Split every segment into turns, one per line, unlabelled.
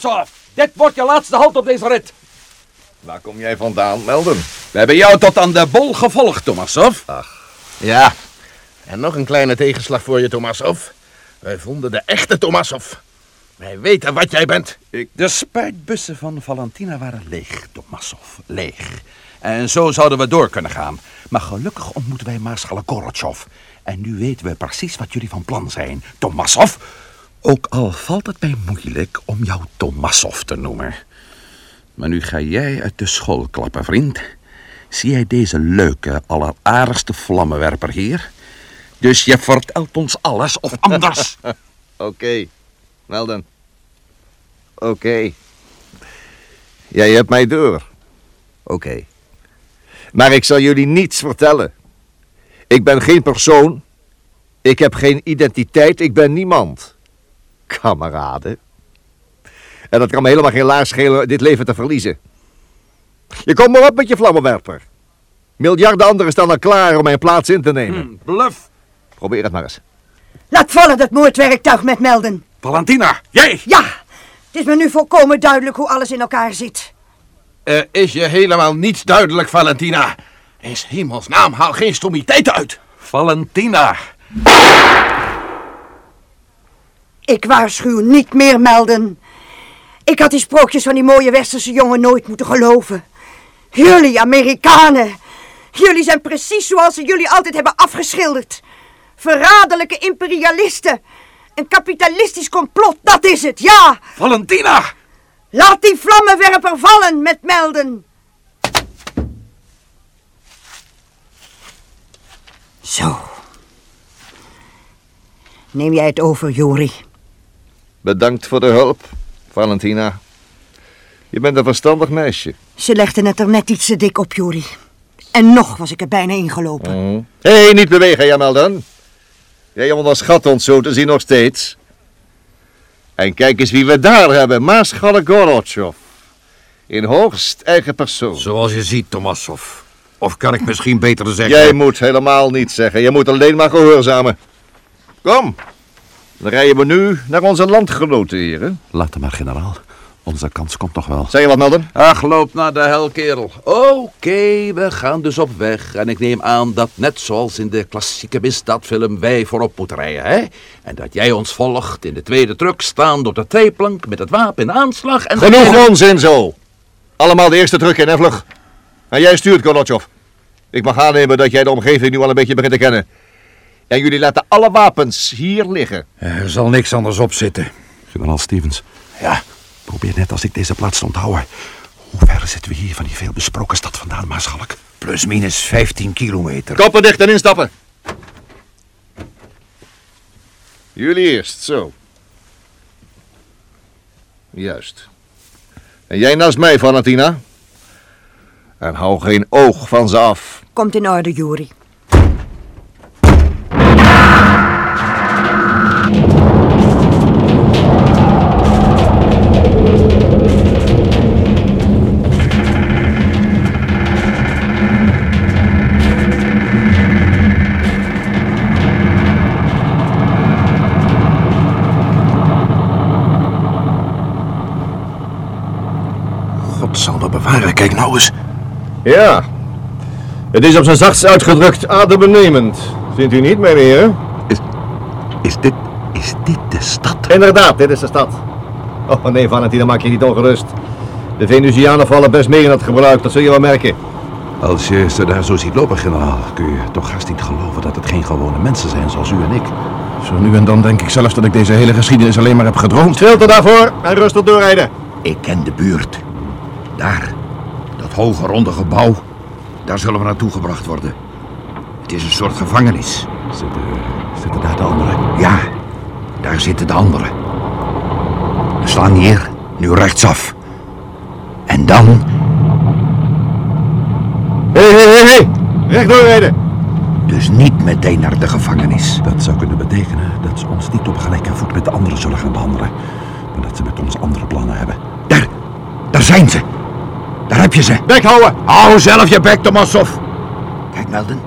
Tomasov. Dit wordt je laatste halt op deze rit.
Waar kom jij vandaan, Melden?
We hebben jou tot aan de bol gevolgd, Tomasov.
Ja, en nog een kleine tegenslag voor je, Tomasov. Wij vonden de echte Tomasov. Wij weten wat jij bent. Ik...
De spuitbussen van Valentina waren leeg, Tomasov. Leeg. En zo zouden we door kunnen gaan. Maar gelukkig ontmoeten wij Maarschalk Gorotjov. En nu weten we precies wat jullie van plan zijn, Tomasov. Ook al valt het mij moeilijk om jou Tomasov te noemen. Maar nu ga jij uit de school klappen, vriend. Zie jij deze leuke, alleraardigste vlammenwerper hier? Dus je vertelt ons alles of anders.
Oké, Melden. Oké. Jij hebt mij door. Oké. Maar ik zal jullie niets vertellen. Ik ben geen persoon. Ik heb geen identiteit. Ik ben niemand. Kameraden. En dat kan me helemaal geen laars schelen dit leven te verliezen. Je komt maar op met je vlammenwerper. Miljarden anderen staan al klaar om mijn plaats in te nemen.
Hm, bluff.
Probeer het maar eens.
Laat vallen dat moordwerktuig met melden.
Valentina, jij!
Ja, het is me nu volkomen duidelijk hoe alles in elkaar zit.
Er is je helemaal niets duidelijk, Valentina. In hemelsnaam, haal geen stommiteiten uit.
Valentina.
Ik waarschuw niet meer melden. Ik had die sprookjes van die mooie westerse jongen nooit moeten geloven. Jullie Amerikanen. Jullie zijn precies zoals ze jullie altijd hebben afgeschilderd. Verraderlijke imperialisten. Een kapitalistisch complot, dat is het, ja.
Valentina!
Laat die vlammenwerper vallen met melden. Zo. Neem jij het over, Jori?
Bedankt voor de hulp, Valentina. Je bent een verstandig meisje.
Ze legden het er net iets te dik op, Jori. En nog was ik er bijna ingelopen.
Hé, hey, niet bewegen, Jameldan. Jij onderschat ons zo te zien nog steeds. En kijk eens wie we daar hebben. Maarschalk Gorotjov. In hoogst eigen persoon.
Zoals je ziet, Tomasov. Of kan ik misschien beter zeggen...
Jij moet helemaal niets zeggen. Je moet alleen maar gehoorzamen. Kom. Dan rijden we nu naar onze landgenoten, heren.
Laat hem maar, generaal. Onze kans komt nog wel.
Zeg je wat, Melden?
Ach, loop naar de hel, kerel. Oké, we gaan dus op weg. En ik neem aan dat net zoals in de klassieke misdaadfilm wij voorop moeten rijden, hè? En dat jij ons volgt in de tweede truck, staan door de tweeplank met het wapen in aanslag en...
Genoeg onzin zo. Allemaal de eerste truck in en vlug. En jij stuurt, Gorotjov. Ik mag aannemen dat jij de omgeving nu al een beetje begint te kennen. En jullie laten alle wapens hier liggen.
Er zal niks anders op zitten.
Generaal Stevens.
Ja,
Probeer net als ik deze plaats te onthouden. Hoe ver zitten we hier van die veelbesproken stad vandaan, Maarschalk?
plus minus 15 kilometer.
Koppen dicht en instappen. Jullie eerst, zo. Juist. En jij naast mij, Valentina. En hou geen oog van ze af.
Komt in orde, Jori.
Kijk nou eens.
Ja. Het is op zijn zachtst uitgedrukt adembenemend. Vindt u niet, mijn heren?
Is dit, is dit de stad?
Inderdaad, dit is de stad. Oh nee, Valentina, maak je niet ongerust. De Venusianen vallen best mee in het gebruik, dat zul je wel merken.
Als je ze daar zo ziet lopen, generaal, kun je toch haast niet geloven dat het geen gewone mensen zijn zoals u en ik.
Zo nu en dan denk ik zelfs dat ik deze hele geschiedenis alleen maar heb gedroomd.
Stilte daarvoor en rustig doorrijden.
Ik ken de buurt. Daar, dat hoge ronde gebouw. Daar zullen we naartoe gebracht worden. Het is een soort gevangenis.
Zitten, zitten daar de anderen?
Ja, daar zitten de anderen. We slaan neer, nu rechtsaf. En dan...
Hé, hé, hé, hé. Recht doorrijden.
Dus niet meteen naar de gevangenis.
Dat zou kunnen betekenen dat ze ons niet op gelijke voet met de anderen zullen gaan behandelen. Maar dat ze met ons andere plannen hebben.
Daar, daar zijn ze. Daar heb je ze.
Bek houden.
Hou zelf je bek, Tomasov. Kijk, Melden.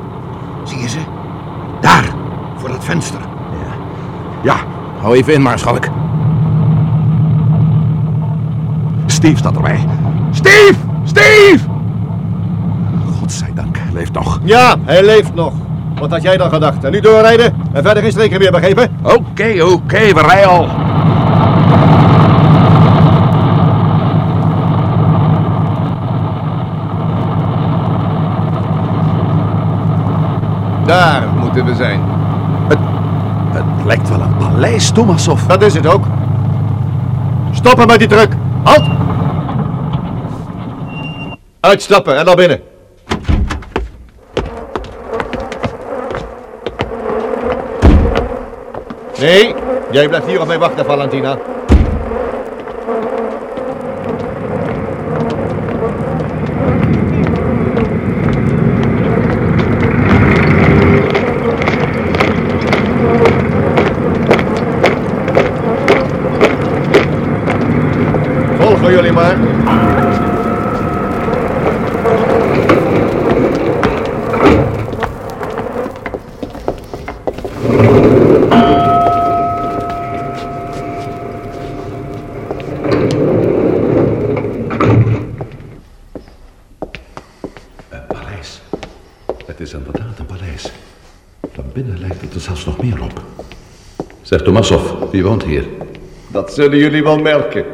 Zie je ze? Daar, voor dat venster.
Ja, hou even in, Maarschalk. Steve staat erbij. Steve! Steve! Godzijdank, hij leeft nog.
Ja, hij leeft nog. Wat had jij dan gedacht? En nu doorrijden en verder geen streken meer begrepen?
Oké, oké, we rijden al.
Daar moeten we zijn.
Het lijkt wel een paleis, Tomasov.
Dat is het ook. Stoppen met die truck. Halt! Uitstappen en naar binnen. Nee, jij blijft hier op mij wachten, Valentina. Volgen jullie maar.
Een paleis. Het is inderdaad een paleis. Van binnen lijkt het er zelfs nog meer op. Zeg Tomasov, wie woont hier?
Dat zullen jullie wel merken.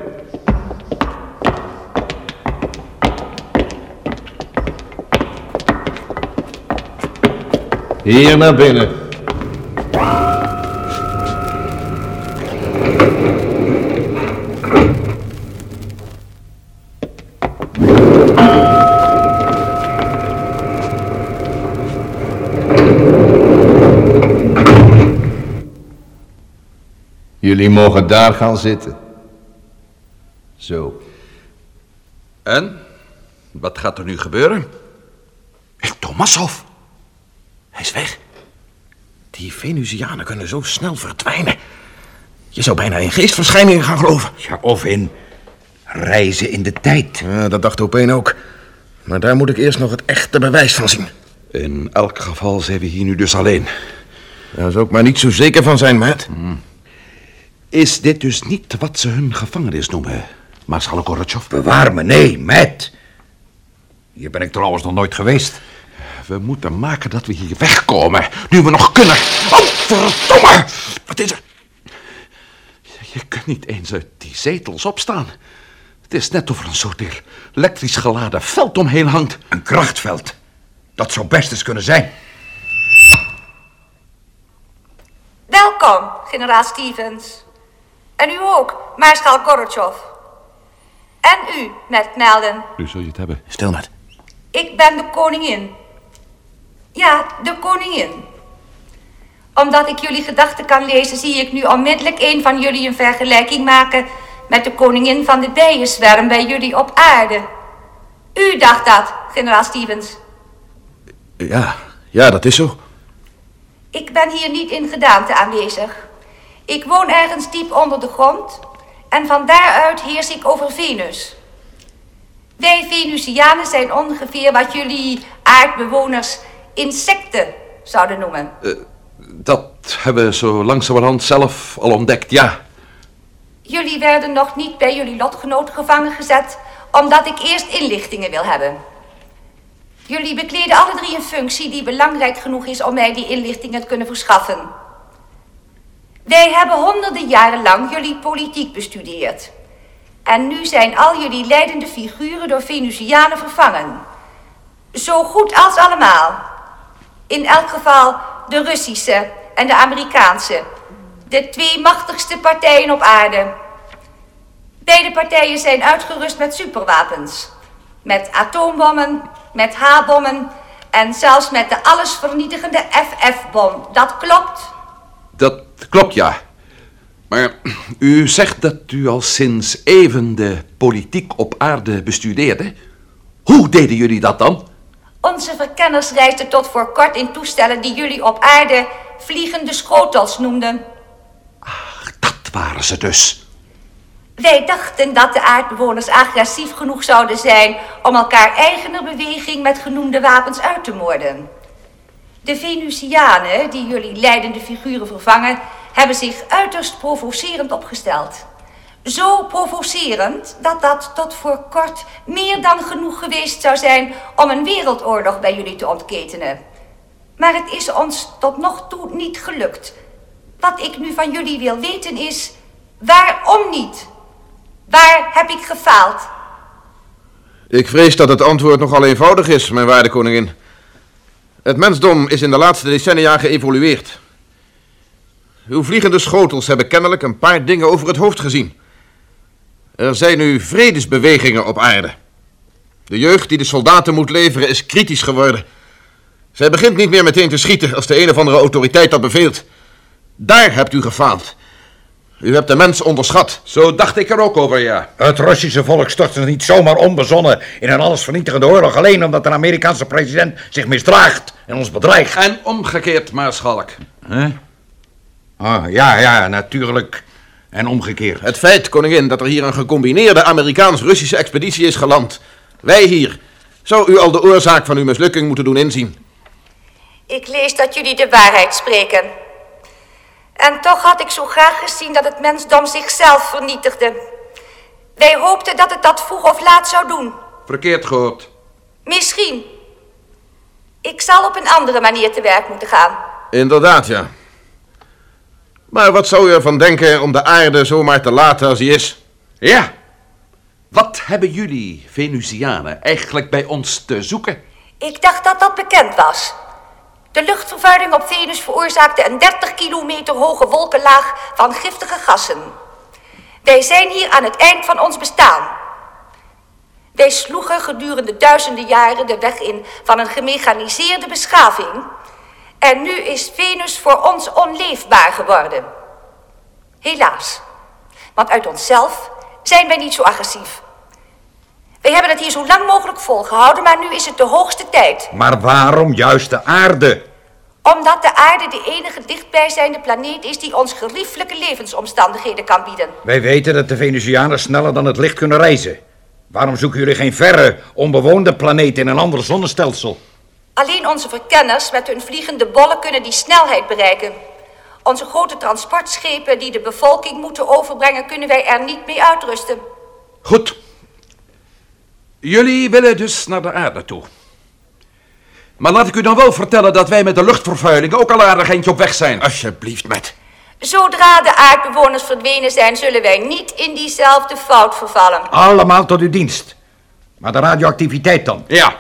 Hier naar binnen. Jullie mogen daar gaan zitten. Zo.
En? Wat gaat er nu gebeuren? Tomasov! Hij is weg. Die Venusianen kunnen zo snel verdwijnen. Je zou bijna in geestverschijningen gaan geloven.
Ja, of in reizen in de tijd.
Ja, dat dacht Opeen ook. Maar daar moet ik eerst nog het echte bewijs van zien.
In elk geval zijn we hier nu dus alleen.
Daar zou ik maar niet zo zeker van zijn, Matt.
Is dit dus niet wat ze hun gevangenis noemen, Marschalk Gorbachev?
Bewaar me, nee, Matt. Hier ben ik trouwens nog nooit geweest.
We moeten maken dat we hier wegkomen, nu we nog kunnen. Oh, verdomme! Wat is er? Je kunt niet eens uit die zetels opstaan. Het is net of er een soort elektrisch geladen veld omheen hangt.
Een krachtveld. Dat zou best eens kunnen zijn.
Welkom, generaal Stevens. En u ook, maarschalk Gorbachev. En u, met Melden.
Nu zul je het hebben.
Stil, Matt.
Ik ben de koningin. Ja, de koningin. Omdat ik jullie gedachten kan lezen, zie ik nu onmiddellijk een van jullie een vergelijking maken met de koningin van de bijenzwerm bij jullie op aarde. U dacht dat, generaal Stevens.
Ja, ja, dat is zo.
Ik ben hier niet in gedaante aanwezig. Ik woon ergens diep onder de grond en van daaruit heers ik over Venus. Wij Venusianen zijn ongeveer wat jullie aardbewoners insecten zouden noemen.
Dat hebben we zo langzamerhand zelf al ontdekt, ja.
Jullie werden nog niet bij jullie lotgenoot gevangen gezet, omdat ik eerst inlichtingen wil hebben. Jullie bekleden alle drie een functie die belangrijk genoeg is om mij die inlichtingen te kunnen verschaffen. Wij hebben honderden jaren lang jullie politiek bestudeerd. En nu zijn al jullie leidende figuren door Venusianen vervangen. Zo goed als allemaal. In elk geval de Russische en de Amerikaanse. De twee machtigste partijen op aarde. Beide partijen zijn uitgerust met superwapens. Met atoombommen, met H-bommen en zelfs met de allesvernietigende FF-bom. Dat klopt?
Dat klopt, ja. Maar u zegt dat u al sinds even de politiek op aarde bestudeerde. Hoe deden jullie dat dan?
Onze verkenners reisden tot voor kort in toestellen die jullie op aarde vliegende schotels noemden.
Ach, dat waren ze dus.
Wij dachten dat de aardbewoners agressief genoeg zouden zijn om elkaar eigener beweging met genoemde wapens uit te moorden. De Venusianen, die jullie leidende figuren vervangen, hebben zich uiterst provocerend opgesteld. Zo provocerend dat dat tot voor kort meer dan genoeg geweest zou zijn om een wereldoorlog bij jullie te ontketenen. Maar het is ons tot nog toe niet gelukt. Wat ik nu van jullie wil weten is, waarom niet? Waar heb ik gefaald?
Ik vrees dat het antwoord nogal eenvoudig is, mijn waarde koningin. Het mensdom is in de laatste decennia geëvolueerd. Uw vliegende schotels hebben kennelijk een paar dingen over het hoofd gezien. Er zijn nu vredesbewegingen op aarde. De jeugd die de soldaten moet leveren is kritisch geworden. Zij begint niet meer meteen te schieten als de een of andere autoriteit dat beveelt. Daar hebt u gefaald. U hebt de mens onderschat.
Zo dacht ik er ook over, ja.
Het Russische volk stort zich niet zomaar onbezonnen in een allesvernietigende oorlog... alleen omdat een Amerikaanse president zich misdraagt en ons bedreigt.
En omgekeerd, maarschalk.
Huh? Ah, ja, ja, natuurlijk. En omgekeerd.
Het feit, koningin, dat er hier een gecombineerde Amerikaans-Russische expeditie is geland. Wij hier. Zou u al de oorzaak van uw mislukking moeten doen inzien?
Ik lees dat jullie de waarheid spreken. En toch had ik zo graag gezien dat het mensdom zichzelf vernietigde. Wij hoopten dat het dat vroeg of laat zou doen.
Verkeerd gehoord.
Misschien. Ik zal op een andere manier te werk moeten gaan.
Inderdaad, ja. Maar wat zou u ervan denken om de aarde zomaar te laten als die is?
Ja. Wat hebben jullie, Venusianen, eigenlijk bij ons te zoeken?
Ik dacht dat dat bekend was. De luchtvervuiling op Venus veroorzaakte een 30 kilometer hoge wolkenlaag van giftige gassen. Wij zijn hier aan het eind van ons bestaan. Wij sloegen gedurende duizenden jaren de weg in van een gemechaniseerde beschaving. En nu is Venus voor ons onleefbaar geworden. Helaas. Want uit onszelf zijn wij niet zo agressief. Wij hebben het hier zo lang mogelijk volgehouden, maar nu is het de hoogste tijd.
Maar waarom juist de aarde?
Omdat de aarde de enige dichtbijzijnde planeet is die ons geriefelijke levensomstandigheden kan bieden.
Wij weten dat de Venusianen sneller dan het licht kunnen reizen. Waarom zoeken jullie geen verre, onbewoonde planeet in een ander zonnestelsel?
Alleen onze verkenners met hun vliegende bollen kunnen die snelheid bereiken. Onze grote transportschepen die de bevolking moeten overbrengen, kunnen wij er niet mee uitrusten.
Goed. Jullie willen dus naar de aarde toe. Maar laat ik u dan wel vertellen dat wij met de luchtvervuiling ook al aardig eentje op weg zijn.
Alsjeblieft, met.
Zodra de aardbewoners verdwenen zijn, zullen wij niet in diezelfde fout vervallen.
Allemaal tot uw dienst. Maar de radioactiviteit dan?
Ja.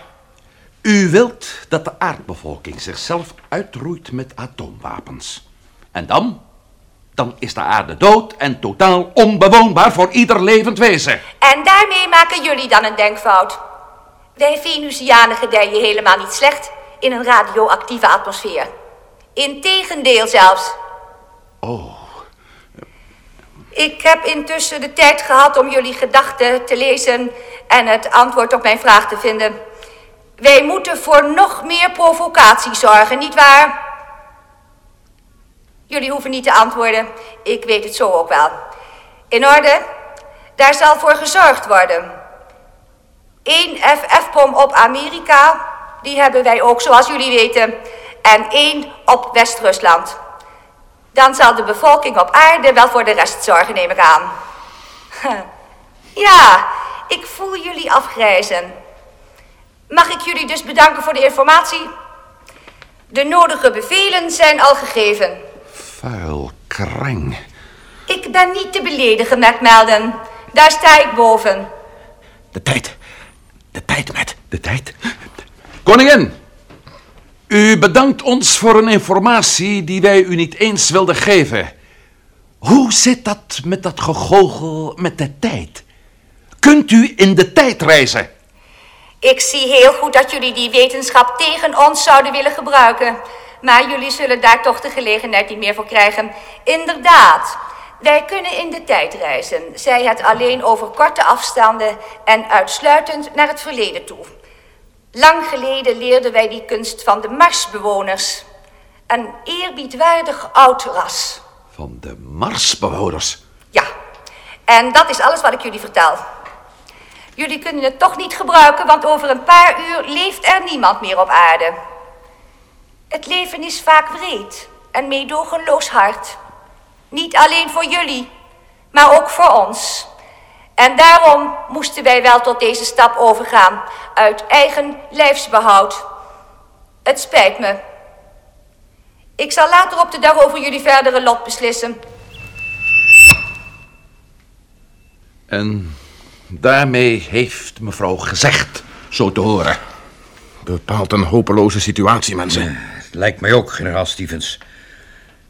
U wilt dat de aardbevolking zichzelf uitroeit met atoomwapens. En dan? Dan is de aarde dood en totaal onbewoonbaar voor ieder levend wezen.
En daarmee maken jullie dan een denkfout. Wij Venusianen gedijen helemaal niet slecht in een radioactieve atmosfeer. Integendeel zelfs.
Oh.
Ik heb intussen de tijd gehad om jullie gedachten te lezen en het antwoord op mijn vraag te vinden. Wij moeten voor nog meer provocatie zorgen, nietwaar? Jullie hoeven niet te antwoorden, ik weet het zo ook wel. In orde, daar zal voor gezorgd worden. Eén FF-bom op Amerika, die hebben wij ook zoals jullie weten. En één op West-Rusland. Dan zal de bevolking op aarde wel voor de rest zorgen, neem ik aan. Ja, ik voel jullie afgrijzen. Mag ik jullie dus bedanken voor de informatie? De nodige bevelen zijn al gegeven.
Vuil kreng.
Ik ben niet te beledigen, met Melden. Daar sta ik boven.
De tijd. De tijd, met.
De tijd. Koningin, u bedankt ons voor een informatie die wij u niet eens wilden geven. Hoe zit dat met dat gegogel met de tijd? Kunt u in de tijd reizen?
Ik zie heel goed dat jullie die wetenschap tegen ons zouden willen gebruiken. Maar jullie zullen daar toch de gelegenheid niet meer voor krijgen. Inderdaad, wij kunnen in de tijd reizen. Zij het alleen over korte afstanden en uitsluitend naar het verleden toe. Lang geleden leerden wij die kunst van de Marsbewoners. Een eerbiedwaardig oud ras.
Van de Marsbewoners?
Ja, en dat is alles wat ik jullie vertel. Jullie kunnen het toch niet gebruiken, want over een paar uur leeft er niemand meer op aarde. Het leven is vaak wreed en meedogenloos hard. Niet alleen voor jullie, maar ook voor ons. En daarom moesten wij wel tot deze stap overgaan, uit eigen lijfsbehoud. Het spijt me. Ik zal later op de dag over jullie verdere lot beslissen.
En daarmee heeft mevrouw gezegd, zo te horen.
Bepaalt een hopeloze situatie, mensen.
Lijkt mij ook, generaal Stevens.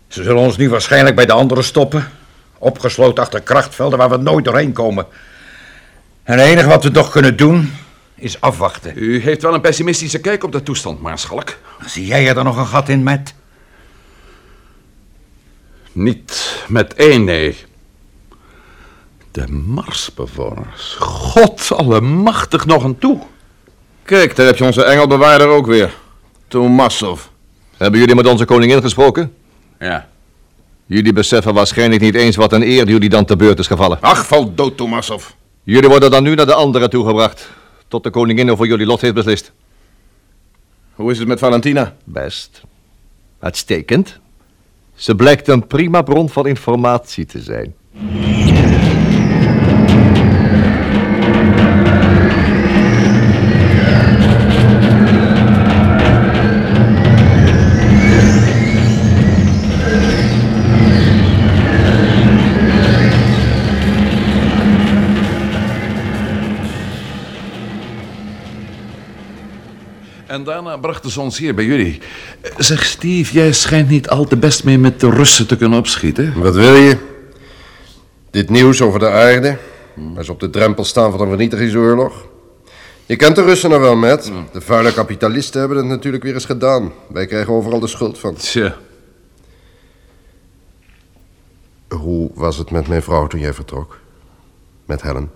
Ze zullen ons nu waarschijnlijk bij de anderen stoppen. Opgesloten achter krachtvelden waar we nooit doorheen komen. En het enige wat we nog kunnen doen, is afwachten.
U heeft wel een pessimistische kijk op de toestand, Maarschalk.
Zie jij er nog een gat in, Matt?
Niet met één, nee. De Marsbewoners. God allemachtig nog een toe.
Kijk, daar heb je onze engelbewaarder ook weer. Tomassov.
Hebben jullie met onze koningin gesproken?
Ja.
Jullie beseffen waarschijnlijk niet eens wat een eer jullie dan te beurt is gevallen.
Ach, val dood, Tomassov.
Jullie worden dan nu naar de anderen toegebracht. Tot de koningin over jullie lot heeft beslist.
Hoe is het met Valentina?
Best. Uitstekend. Ze blijkt een prima bron van informatie te zijn.
En daarna brachten ze ons hier bij jullie. Zeg, Steve, jij schijnt niet al te best mee met de Russen te kunnen opschieten.
Wat wil je? Dit nieuws over de aarde, waar ze op de drempel staan van een vernietigingsoorlog. Je kent de Russen nog wel, Matt. De vuile kapitalisten hebben het natuurlijk weer eens gedaan. Wij krijgen overal de schuld van.
Tja,
Hoe was het met mijn vrouw toen jij vertrok? Met Helen?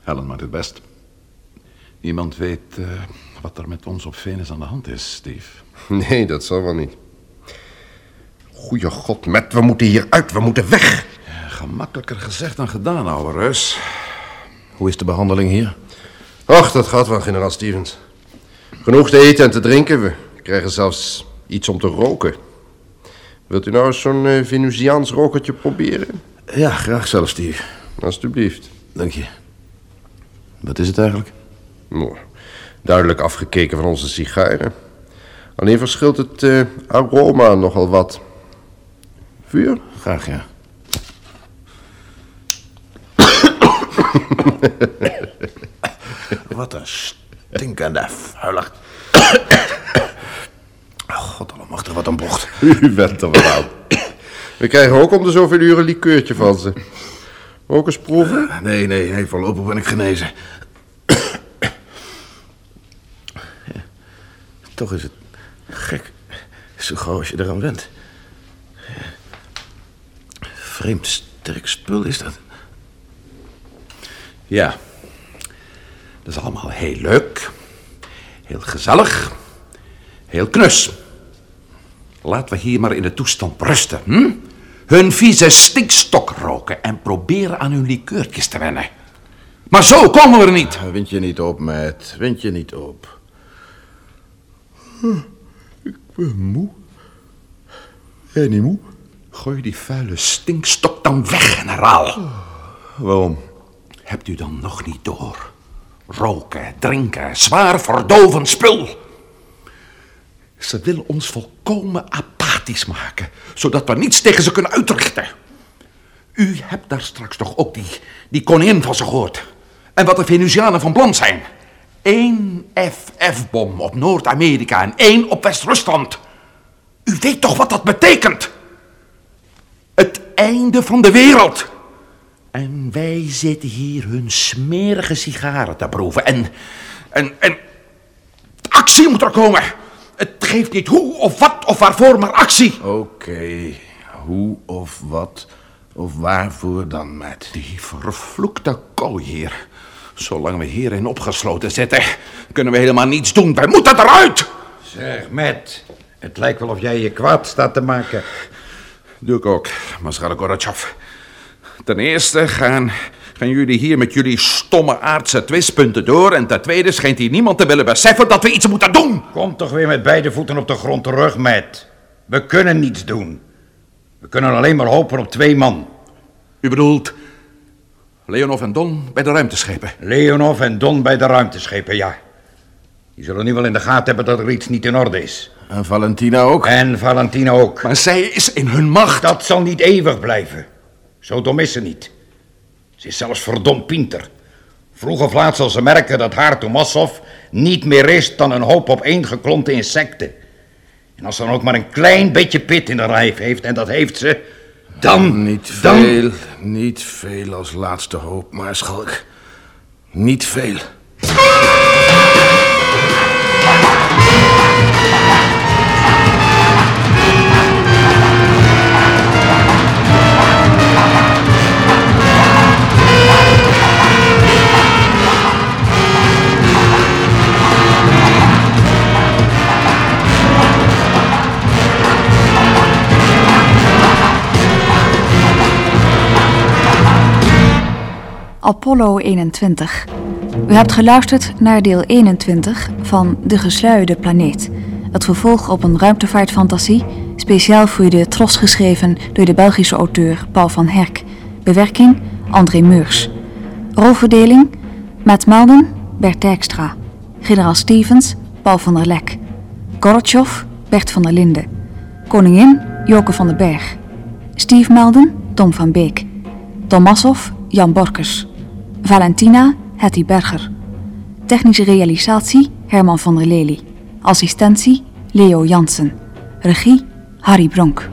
Helen maakt het best. Niemand weet eh, wat er met ons op Venus aan de hand is, Steve.
Nee, dat zal wel niet. Goeie god, Matt, we moeten hier uit. We moeten weg.
Ja, gemakkelijker gezegd dan gedaan, ouwe reus.
Hoe is de behandeling hier?
Ach, dat gaat wel, generaal Stevens. Genoeg te eten en te drinken. We krijgen zelfs iets om te roken. Wilt u nou eens zo'n eh, Venusiaans rokertje proberen?
Ja, graag zelfs, Steve.
Alsjeblieft.
Dank je. Wat is het eigenlijk?
Nou, duidelijk afgekeken van onze sigaren. Alleen verschilt het eh, aroma nogal wat. Vuur?
Graag, ja. Wat een stinkende vuilig. God allemachtig, wat een bocht.
U bent er wel aan. We krijgen ook om de zoveel uren een likeurtje van ze. Ook eens proeven?
Nee, nee, nee, voorlopig ben ik genezen. Toch is het gek. Zo gauw als je eraan bent. Vreemd sterk spul is dat.
Ja, dat is allemaal heel leuk, heel gezellig, heel knus. Laten we hier maar in de toestand rusten, hm? Hun vieze stinkstok roken en proberen aan hun likeurtjes te wennen. Maar zo komen we er niet.
Wind je niet op, Matt. Wind je niet op. Ik ben moe. Jij niet moe?
Gooi die vuile stinkstok dan weg, generaal.
Waarom?
Hebt u dan nog niet door? Roken, drinken, zwaar verdovend spul. Ze willen ons volkomen apathisch maken, zodat we niets tegen ze kunnen uitrichten. U hebt daar straks toch ook die, die koningin van ze gehoord. En wat de Venusianen van plan zijn. Eén FF-bom op Noord-Amerika en één op West-Rusland. U weet toch wat dat betekent? Het einde van de wereld. En wij zitten hier hun smerige sigaren te proeven. En, en, en actie moet er komen. Het geeft niet hoe of wat of waarvoor, maar actie.
Oké, hoe of wat of waarvoor dan, Matt?
Die vervloekte kooi hier. Zolang we hierin opgesloten zitten, kunnen we helemaal niets doen. Wij moeten eruit!
Zeg, Matt, het lijkt wel of jij je kwaad staat te maken.
Doe ik ook, Maschala Gorbachev. Ten eerste gaan, gaan jullie hier met jullie stomme aardse twistpunten door. En ten tweede schijnt hier niemand te willen beseffen dat we iets moeten doen.
Kom toch weer met beide voeten op de grond terug, Matt. We kunnen niets doen. We kunnen alleen maar hopen op twee man.
U bedoelt Leonov en Don bij de ruimteschepen.
Leonov en Don bij de ruimteschepen, ja. Die zullen nu wel in de gaten hebben dat er iets niet in orde is.
En Valentina ook?
En Valentina ook.
Maar zij is in hun macht.
Dat zal niet eeuwig blijven. Zo dom is ze niet. Ze is zelfs verdomd pinter. Vroeg of laat zal ze merken dat haar Tomassov niet meer is dan een hoop opeengeklonte insecten. En als ze dan ook maar een klein beetje pit in de lijf heeft, en dat heeft ze, dan...
Niet
dan...
veel, niet veel als laatste hoop, maar Schalk. Niet veel.
Apollo 21. U hebt geluisterd naar deel 21 van De Gesluierde Planeet. Het vervolg op een ruimtevaartfantasie, speciaal voor de Tros geschreven door de Belgische auteur Paul van Herk. Bewerking André Meurs. Rolverdeling Matt Melden, Bert Dijkstra. Generaal Stevens, Paul van der Lek. Gorotjov, Bert van der Linden. Koningin, Joke van den Berg. Steve Melden, Tom van Beek. Tomassov, Jan Borkers. Valentina, Hetty Berger. Technische realisatie, Herman van der Lely. Assistentie, Leo Jansen. Regie, Harry Bronk.